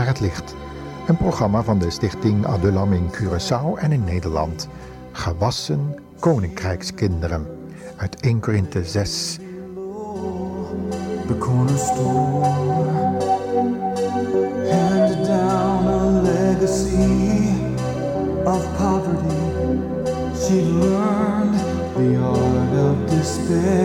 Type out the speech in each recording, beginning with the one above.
naar het licht. Een programma van de stichting Adulam in Curaçao en in Nederland. Gewassen Koninkrijkskinderen. Uit 1 Korinthe 6. The cornerstone handed down a legacy of poverty. She the art of despair.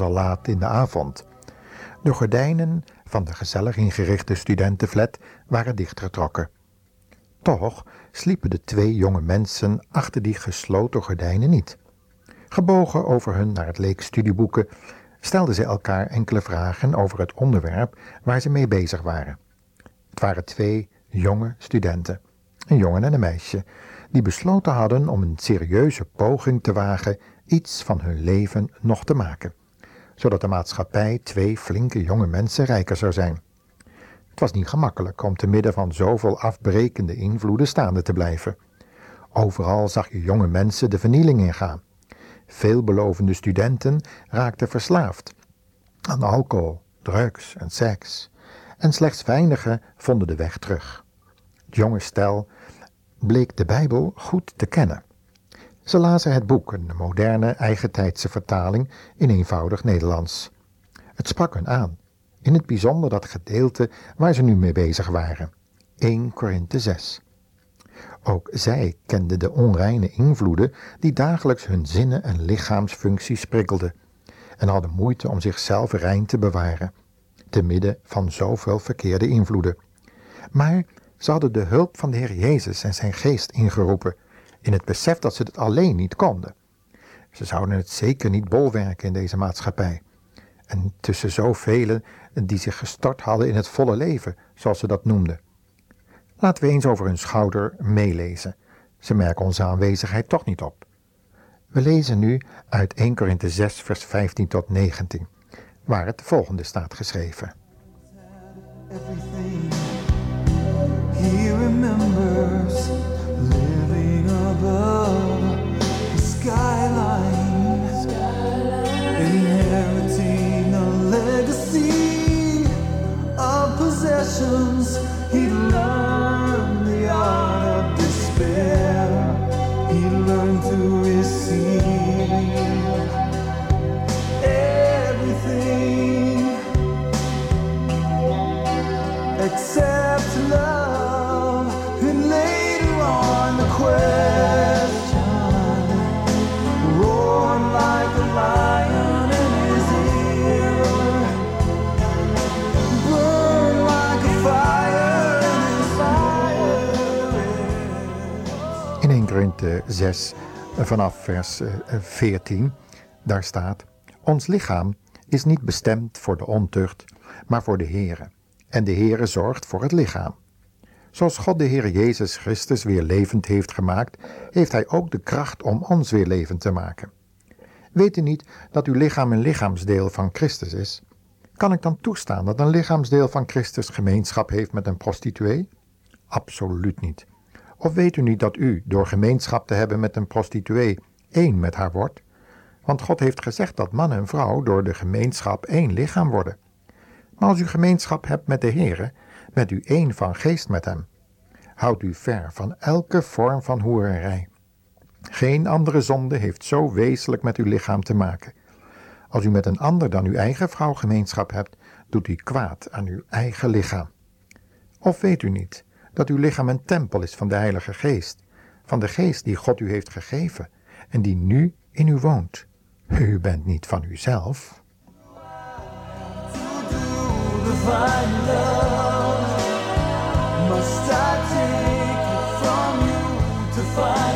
Al laat in de avond. De gordijnen van de gezellig ingerichte studentenflat waren dichtgetrokken. Toch sliepen de twee jonge mensen achter die gesloten gordijnen niet. Gebogen over hun naar het leek studieboeken stelden ze elkaar enkele vragen over het onderwerp waar ze mee bezig waren. Het waren twee jonge studenten, een jongen en een meisje, die besloten hadden om een serieuze poging te wagen iets van hun leven nog te maken, zodat de maatschappij twee flinke jonge mensen rijker zou zijn. Het was niet gemakkelijk om te midden van zoveel afbrekende invloeden staande te blijven. Overal zag je jonge mensen de vernieling ingaan. Veelbelovende studenten raakten verslaafd aan alcohol, drugs en seks. En slechts weinigen vonden de weg terug. Het jonge stel bleek de Bijbel goed te kennen. Ze lazen het boek, een moderne, eigentijdse vertaling in eenvoudig Nederlands. Het sprak hen aan, in het bijzonder dat gedeelte waar ze nu mee bezig waren. 1 Korinthe 6. Ook zij kenden de onreine invloeden die dagelijks hun zinnen en lichaamsfuncties prikkelden en hadden moeite om zichzelf rein te bewaren, te midden van zoveel verkeerde invloeden. Maar ze hadden de hulp van de Heer Jezus en zijn geest ingeroepen, in het besef dat ze het alleen niet konden. Ze zouden het zeker niet bolwerken in deze maatschappij. En tussen zoveel die zich gestort hadden in het volle leven, zoals ze dat noemden. Laten we eens over hun schouder meelezen. Ze merken onze aanwezigheid toch niet op. We lezen nu uit 1 Korinthe 6, vers 15 tot 19, waar het volgende staat geschreven. Possessions. He learned 6, vanaf vers eh, 14, daar staat: Ons lichaam is niet bestemd voor de ontucht, maar voor de Heere. En de Heere zorgt voor het lichaam. Zoals God de Heer Jezus Christus weer levend heeft gemaakt, heeft Hij ook de kracht om ons weer levend te maken. Weet u niet dat uw lichaam een lichaamsdeel van Christus is? Kan ik dan toestaan dat een lichaamsdeel van Christus gemeenschap heeft met een prostituee? Absoluut niet. Of weet u niet dat u, door gemeenschap te hebben met een prostituee, één met haar wordt? Want God heeft gezegd dat man en vrouw door de gemeenschap één lichaam worden. Maar als u gemeenschap hebt met de Heere, bent u één van geest met hem. Houd u ver van elke vorm van hoererij. Geen andere zonde heeft zo wezenlijk met uw lichaam te maken. Als u met een ander dan uw eigen vrouw gemeenschap hebt, doet u kwaad aan uw eigen lichaam. Of weet u niet dat uw lichaam een tempel is van de Heilige Geest, van de Geest die God u heeft gegeven en die nu in u woont? U bent niet van uzelf. Must I take it from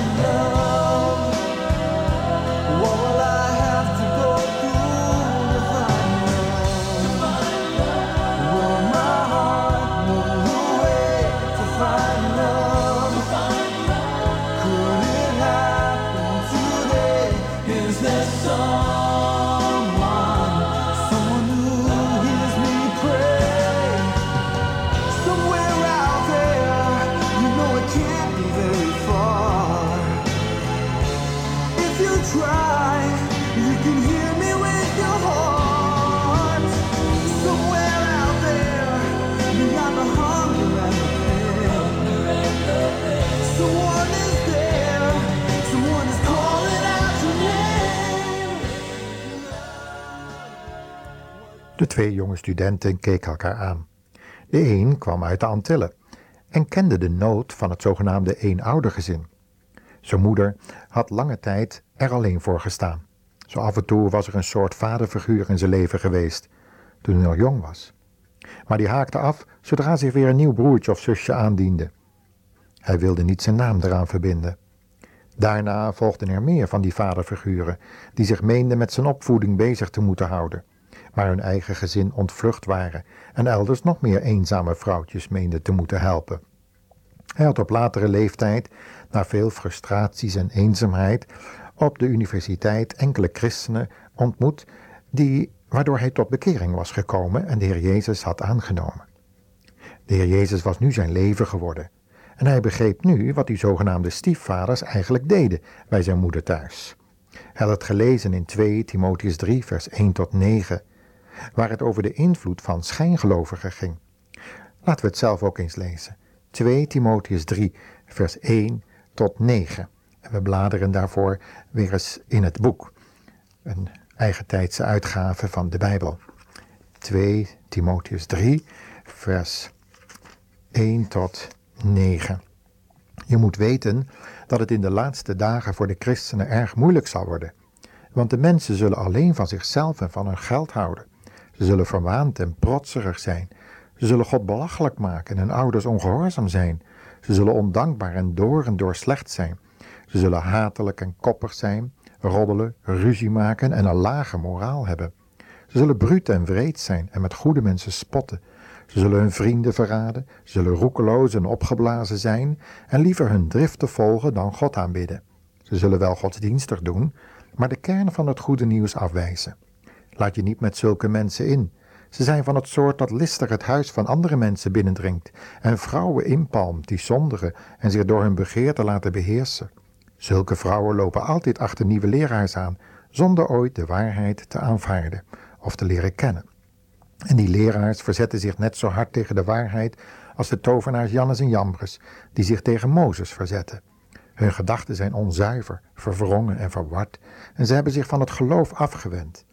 twee jonge studenten keken elkaar aan. De een kwam uit de Antillen en kende de nood van het zogenaamde eenoudergezin. Zijn moeder had lange tijd er alleen voor gestaan. Zo af en toe was er een soort vaderfiguur in zijn leven geweest, toen hij nog jong was. Maar die haakte af zodra zich weer een nieuw broertje of zusje aandiende. Hij wilde niet zijn naam eraan verbinden. Daarna volgden er meer van die vaderfiguren, die zich meenden met zijn opvoeding bezig te moeten houden, maar hun eigen gezin ontvlucht waren en elders nog meer eenzame vrouwtjes meenden te moeten helpen. Hij had op latere leeftijd, na veel frustraties en eenzaamheid, op de universiteit enkele christenen ontmoet, die, waardoor hij tot bekering was gekomen en de Heer Jezus had aangenomen. De Heer Jezus was nu zijn leven geworden. En hij begreep nu wat die zogenaamde stiefvaders eigenlijk deden bij zijn moeder thuis. Hij had het gelezen in 2 Timotheus 3, vers 1 tot 9, waar het over de invloed van schijngelovigen ging. Laten we het zelf ook eens lezen. 2 Timotheus 3, vers 1 tot 9. En we bladeren daarvoor weer eens in het boek. Een eigentijdse uitgave van de Bijbel. 2 Timotheus 3, vers 1 tot 9. Je moet weten dat het in de laatste dagen voor de christenen erg moeilijk zal worden. Want de mensen zullen alleen van zichzelf en van hun geld houden. Ze zullen verwaand en protserig zijn. Ze zullen God belachelijk maken en hun ouders ongehoorzaam zijn. Ze zullen ondankbaar en door en door slecht zijn. Ze zullen hatelijk en koppig zijn, roddelen, ruzie maken en een lage moraal hebben. Ze zullen bruut en wreed zijn en met goede mensen spotten. Ze zullen hun vrienden verraden, zullen roekeloos en opgeblazen zijn en liever hun driften volgen dan God aanbidden. Ze zullen wel godsdienstig doen, maar de kern van het goede nieuws afwijzen. Laat je niet met zulke mensen in. Ze zijn van het soort dat listig het huis van andere mensen binnendringt en vrouwen inpalmt die zondigen en zich door hun begeerte laten beheersen. Zulke vrouwen lopen altijd achter nieuwe leraars aan, zonder ooit de waarheid te aanvaarden of te leren kennen. En die leraars verzetten zich net zo hard tegen de waarheid als de tovenaars Jannes en Jambres, die zich tegen Mozes verzetten. Hun gedachten zijn onzuiver, verwrongen en verward, en ze hebben zich van het geloof afgewend.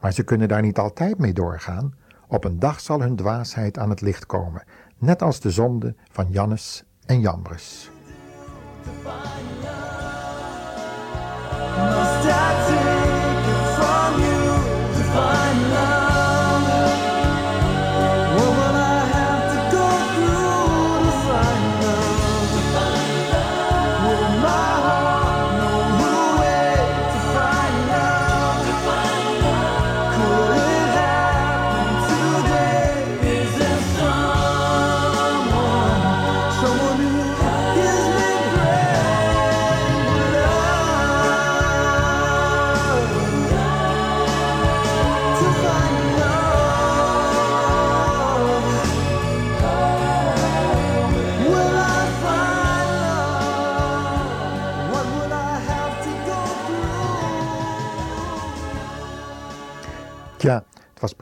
Maar ze kunnen daar niet altijd mee doorgaan. Op een dag zal hun dwaasheid aan het licht komen, net als de zonde van Jannes en Jambres.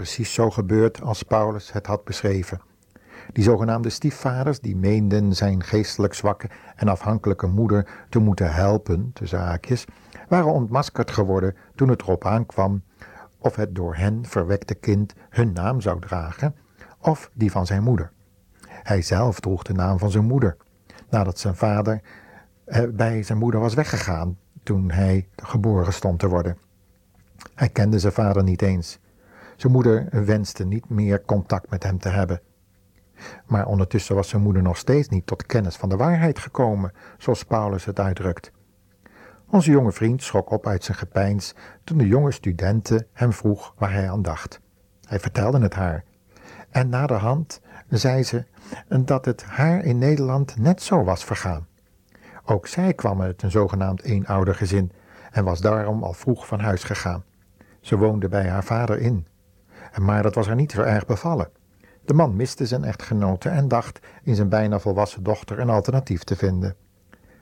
Precies zo gebeurd als Paulus het had beschreven. Die zogenaamde stiefvaders, die meenden zijn geestelijk zwakke en afhankelijke moeder te moeten helpen, tussen haakjes, waren ontmaskerd geworden toen het erop aankwam of het door hen verwekte kind hun naam zou dragen of die van zijn moeder. Hij zelf droeg de naam van zijn moeder, nadat zijn vader eh, bij zijn moeder was weggegaan toen hij geboren stond te worden. Hij kende zijn vader niet eens. Zijn moeder wenste niet meer contact met hem te hebben. Maar ondertussen was zijn moeder nog steeds niet tot kennis van de waarheid gekomen, zoals Paulus het uitdrukt. Onze jonge vriend schrok op uit zijn gepeins toen de jonge studente hem vroeg waar hij aan dacht. Hij vertelde het haar. En naderhand zei ze dat het haar in Nederland net zo was vergaan. Ook zij kwam uit een zogenaamd eenoudergezin en was daarom al vroeg van huis gegaan. Ze woonde bij haar vader in. Maar dat was haar niet zo erg bevallen. De man miste zijn echtgenote en dacht in zijn bijna volwassen dochter een alternatief te vinden.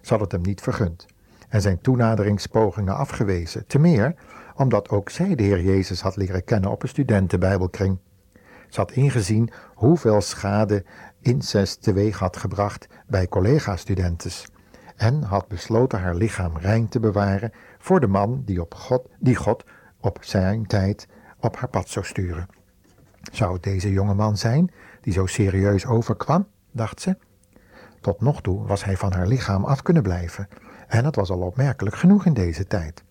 Ze had het hem niet vergund en zijn toenaderingspogingen afgewezen, te meer omdat ook zij de Heer Jezus had leren kennen op een studentenbijbelkring. Ze had ingezien hoeveel schade incest teweeg had gebracht bij collega-studentes en had besloten haar lichaam rein te bewaren voor de man die, op God, die God op zijn tijd op haar pad zou sturen. Zou het deze jonge man zijn die zo serieus overkwam, dacht ze. Tot nog toe was hij van haar lichaam af kunnen blijven en dat was al opmerkelijk genoeg in deze tijd.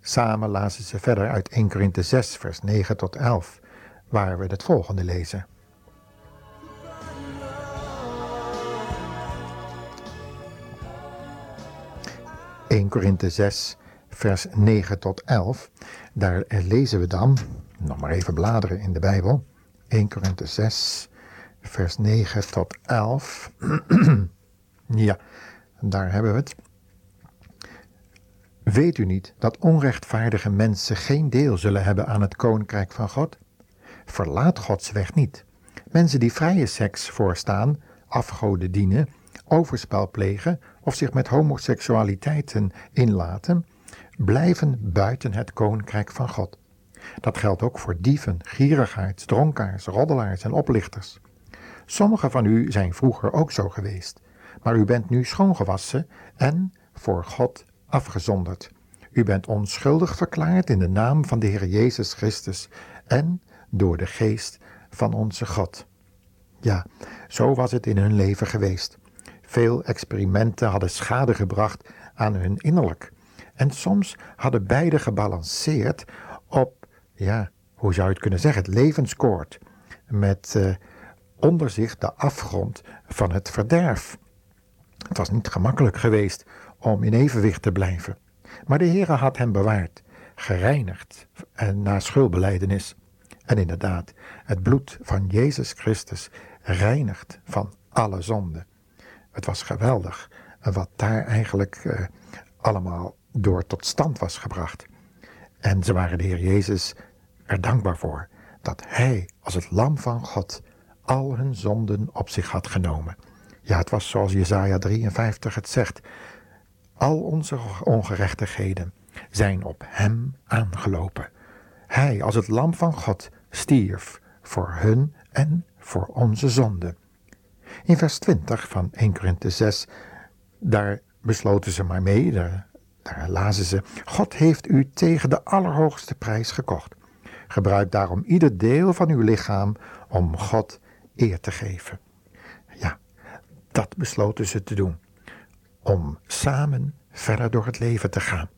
Samen lazen ze verder uit 1 Korinthe 6 vers 9 tot 11, waar we het volgende lezen. 1 Korinthe 6, vers 9 tot 11. Daar lezen we dan, nog maar even bladeren in de Bijbel. 1 Korinthe 6, vers 9 tot 11. ja, daar hebben we het. Weet u niet dat onrechtvaardige mensen geen deel zullen hebben aan het koninkrijk van God? Verlaat Gods weg niet. Mensen die vrije seks voorstaan, afgoden dienen, overspel plegen of zich met homoseksualiteiten inlaten, blijven buiten het koninkrijk van God. Dat geldt ook voor dieven, gierigaards, dronkaars, roddelaars en oplichters. Sommigen van u zijn vroeger ook zo geweest, maar u bent nu schoongewassen en voor God afgezonderd. U bent onschuldig verklaard in de naam van de Heer Jezus Christus en door de geest van onze God. Ja, zo was het in hun leven geweest. Veel experimenten hadden schade gebracht aan hun innerlijk. En soms hadden beide gebalanceerd op, ja, hoe zou je het kunnen zeggen, het levenskoord. Met uh, onder zich de afgrond van het verderf. Het was niet gemakkelijk geweest om in evenwicht te blijven. Maar de Heere had hem bewaard, gereinigd en na schuldbeleidenis. En inderdaad, het bloed van Jezus Christus reinigt van alle zonden. Het was geweldig wat daar eigenlijk uh, allemaal door tot stand was gebracht. En ze waren de Heer Jezus er dankbaar voor dat Hij als het lam van God al hun zonden op zich had genomen. Ja, het was zoals Jesaja 53 het zegt. Al onze ongerechtigheden zijn op Hem aangelopen. Hij als het lam van God stierf voor hun en voor onze zonden. In vers 20 van 1 Korinthe 6, daar besloten ze maar mee, daar, daar lazen ze, God heeft u tegen de allerhoogste prijs gekocht. Gebruik daarom ieder deel van uw lichaam om God eer te geven. Ja, dat besloten ze te doen. Om samen verder door het leven te gaan.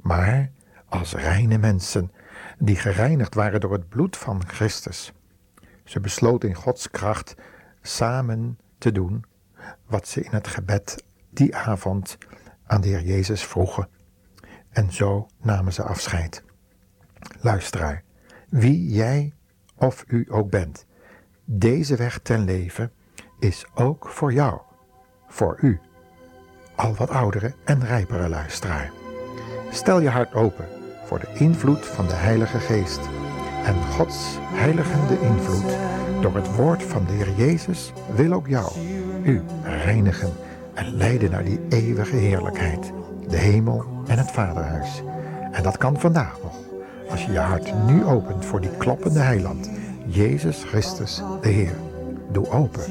Maar als reine mensen, die gereinigd waren door het bloed van Christus. Ze besloten in Gods kracht samen te doen wat ze in het gebed die avond aan de Heer Jezus vroegen. En zo namen ze afscheid. Luisteraar, wie jij of u ook bent, deze weg ten leven is ook voor jou, voor u, al wat oudere en rijpere luisteraar. Stel je hart open voor de invloed van de Heilige Geest en Gods heiligende invloed door het woord van de Heer Jezus wil ook jou, u, reinigen en leiden naar die eeuwige heerlijkheid, de hemel en het Vaderhuis. En dat kan vandaag nog, als je je hart nu opent voor die kloppende heiland, Jezus Christus de Heer. Doe open.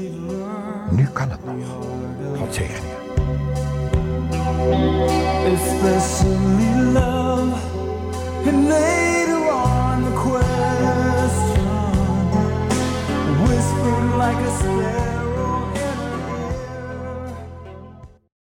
Nu kan het nog. God zegen je. Like a.